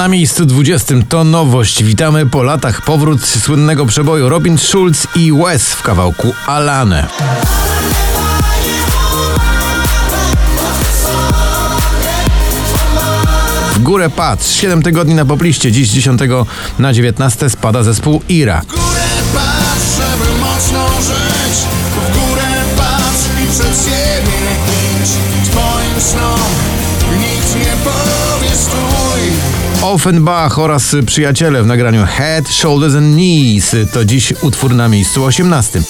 Na miejscu 20 to nowość. Witamy po latach powrót słynnego przeboju Robin Schulz i Wes w kawałku Alane. W górę patrz, 7 tygodni na popliście, dziś 10 na 19 spada zespół Ira. górę patrz, żeby mocno żyć W górę patrz i przed siebie idź Twoim snom nikt nie powie stój Offenbach oraz przyjaciele w nagraniu Head, Shoulders and Knees. To dziś utwór na miejscu 18.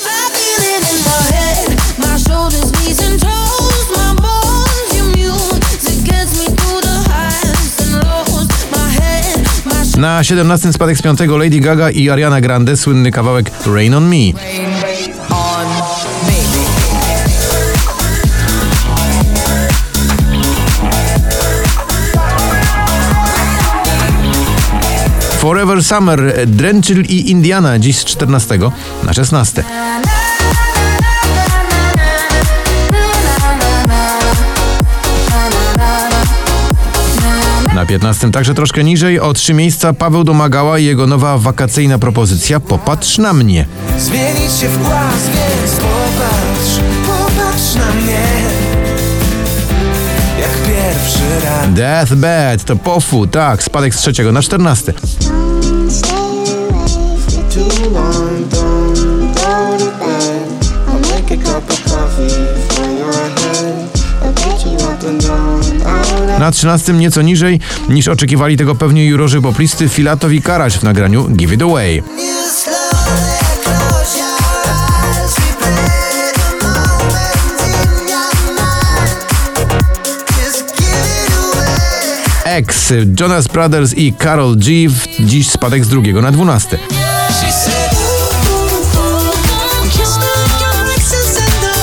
Na 17 spadek z 5 Lady Gaga i Ariana Grande słynny kawałek Rain on Me. Forever Summer, Drenchill i Indiana dziś z 14 na 16. Na 15 także troszkę niżej o trzy miejsca Paweł Domagała i jego nowa wakacyjna propozycja Popatrz na mnie. Zmienić się w głaz, więc popatrz, popatrz na mnie Deathbed to pofu, tak, spadek z trzeciego na czternasty. Na 13 nieco niżej niż oczekiwali tego pewnie jurorzy poplisty Filatowi i Karacz w nagraniu Give It Away. X, Jonas Brothers i Carol G dziś spadek z drugiego na 12. She said Kiss the galaxies in the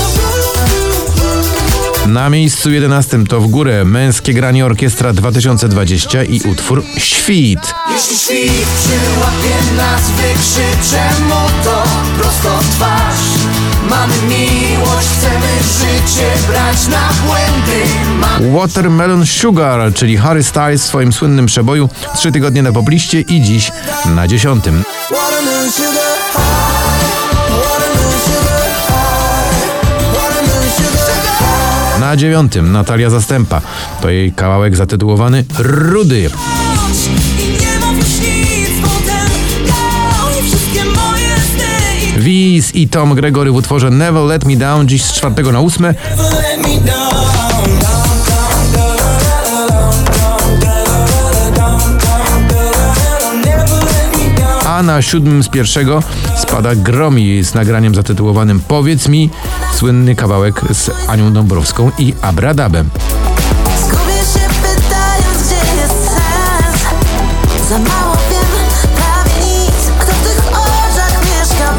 room. Na miejscu 11 to w górę męskie granie orkiestra 2020 i utwór Świt. Jeśli świt przyłapie nas, wykrzyczę mu to prosto twarz Mamy miłość, chcemy życie brać na błędy Mamy Watermelon Sugar, czyli Harry Styles w swoim słynnym przeboju trzy tygodnie na popliście i dziś na 10. Watermelon sugar high Watermelon sugar high Watermelon sugar high Na dziewiątym Natalia Zastępa. To jej kawałek zatytułowany Rudy. Keys i Tom Gregory w utworze Never Let Me Down dziś z 4 na 8. A na siódmym z pierwszego spada Gromi z nagraniem zatytułowanym Powiedz mi, słynny kawałek z Anią Dąbrowską i Abradabem. Zgubię się pytając, gdzie jest sens. Za mało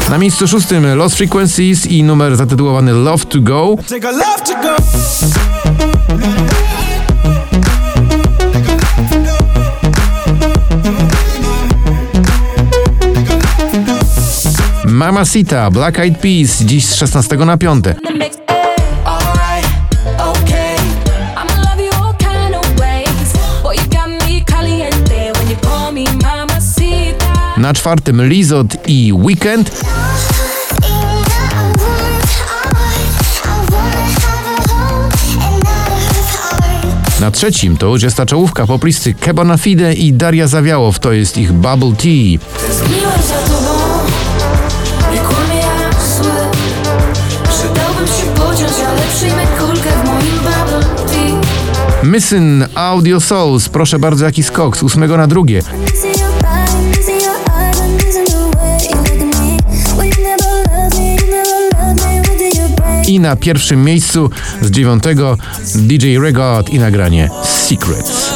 Na miejscu szóstym Lost Frequencies i numer zatytułowany Love to Go. Mamacita, Black Eyed Peas dziś z 16 na 5. Na czwartym Lizot i Weekend. Na trzecim to już jest ta czołówka poplisty Kebana Fide i Daria Zawiałow, to jest ich Bubble Tea. Missing Audio Souls, proszę bardzo jaki skok z ósmego na drugie. I na pierwszym miejscu z dziewiątego DJ Regot i nagranie Secrets.